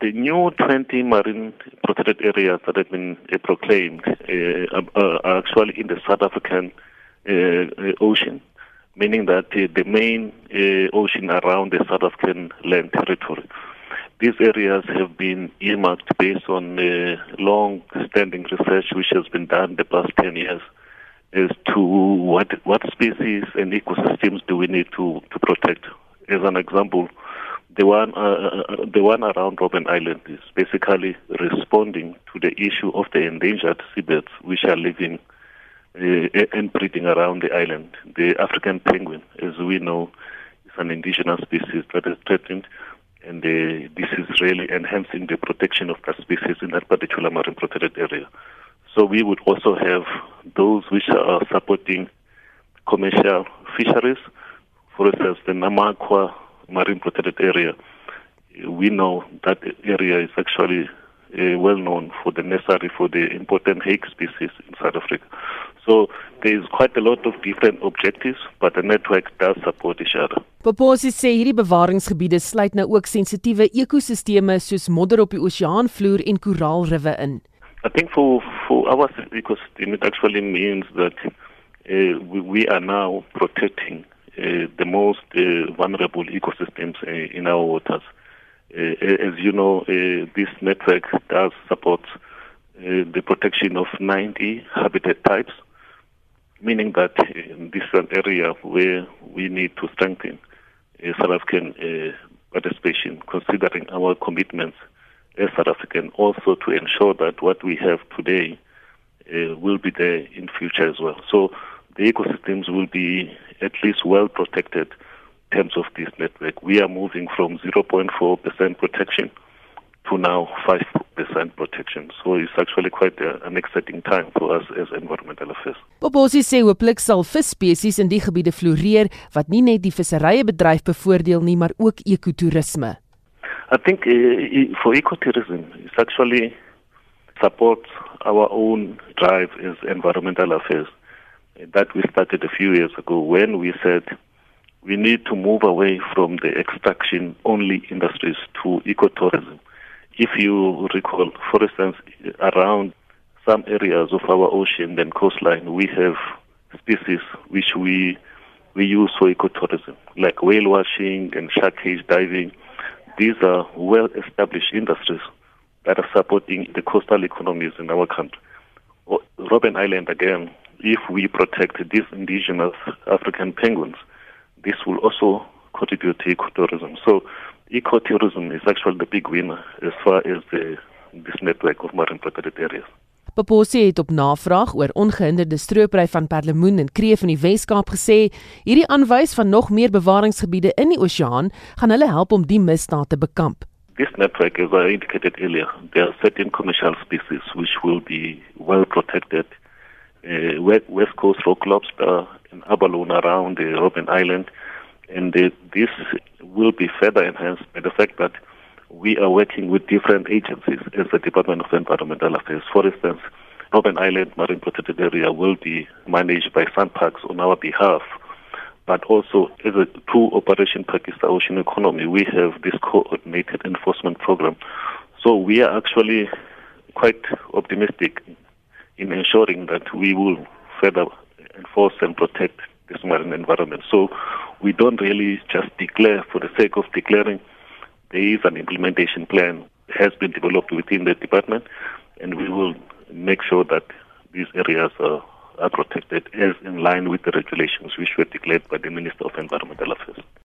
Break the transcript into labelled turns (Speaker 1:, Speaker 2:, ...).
Speaker 1: the new 20 marine protected areas that have been uh, proclaimed uh, are actually in the South African uh, ocean, meaning that the main ocean around the South African land territory. These areas have been earmarked based on long-standing research which has been done the past 10 years as to what what species and ecosystems do we need to, to protect. As an example, the one uh, uh, the one around Robben Island is basically responding to the issue of the endangered seabirds which are living uh, and breeding around the island. The African penguin, as we know, is an indigenous species that is threatened, and uh, this is really enhancing the protection of that species in that particular marine protected area. So we would also have those which are supporting commercial fisheries, for instance, the Namakwa marine protected area. We know that area is actually uh, well known for the necessary for the important hake species in South Africa. So there is quite a lot of different objectives, but the network does support each other.
Speaker 2: Poposi sê hierdie bewaringsgebiede sluit nou ook sensitiewe ekosisteme soos modder op die oseaanvloer en koraalriwe in.
Speaker 1: I think for for our ecosystem it actually means that uh, we, we are now protecting Uh, the most uh, vulnerable ecosystems uh, in our waters. Uh, uh, as you know, this network does support the protection of 90 habitat types, meaning that this is an area where we need to strengthen South African participation, considering our commitments as South African, also to ensure that what we have today uh, will be there in future as well. So the ecosystems will be at least well protected in terms of this network. We are moving from 0.4% protection to now 5% protection. So it's actually quite a, an exciting time for us as environmental affairs.
Speaker 2: Bobosi sê hooplik sal visspesies in die gebiede floreer wat nie net die visserye bedryf bevoordeel nie, maar ook ekotourisme.
Speaker 1: I think uh, for ecotourism it's actually supports our own drive as environmental affairs that we started a few years ago when we said we need to move away from the extraction only industries to ecotourism. If you recall, for instance, around some areas of our ocean and coastline, we have species which we we use for ecotourism, like whale watching and shark cage diving. These are well established industries that are supporting the coastal economies in our country. Robben Island, again, if we protect these indigenous African penguins, this will also contribute to ecotourism. So ecotourism is actually the big winner as far as the, this network of marine protected areas.
Speaker 2: Paposi het op navraag oor ongehinderde stroopry van perlemoen en kreef in die Wes-Kaap gesê, hierdie aanwys van nog meer bewaringsgebiede in die oseaan gaan hulle help om die misdaad te bekamp.
Speaker 1: This network, as I indicated earlier, there are certain commercial species which will be well protected uh, West Coast rock lobster in abalone around the Robben Island. And the, this will be further enhanced by the fact that we are working with different agencies as the Department of Environmental Affairs. For instance, Robben Island Marine Protected Area will be managed by SANParks on our behalf. But also, as a true Operation Phakisa Ocean Economy, we have this coordinated enforcement program. So we are actually quite optimistic in ensuring that we will further enforce and protect this marine environment. So we don't really just declare for the sake of declaring. There is an implementation plan has been developed within the department, and we will make sure that these areas are, are protected as in line with the regulations which were declared by the Minister of Environmental Affairs.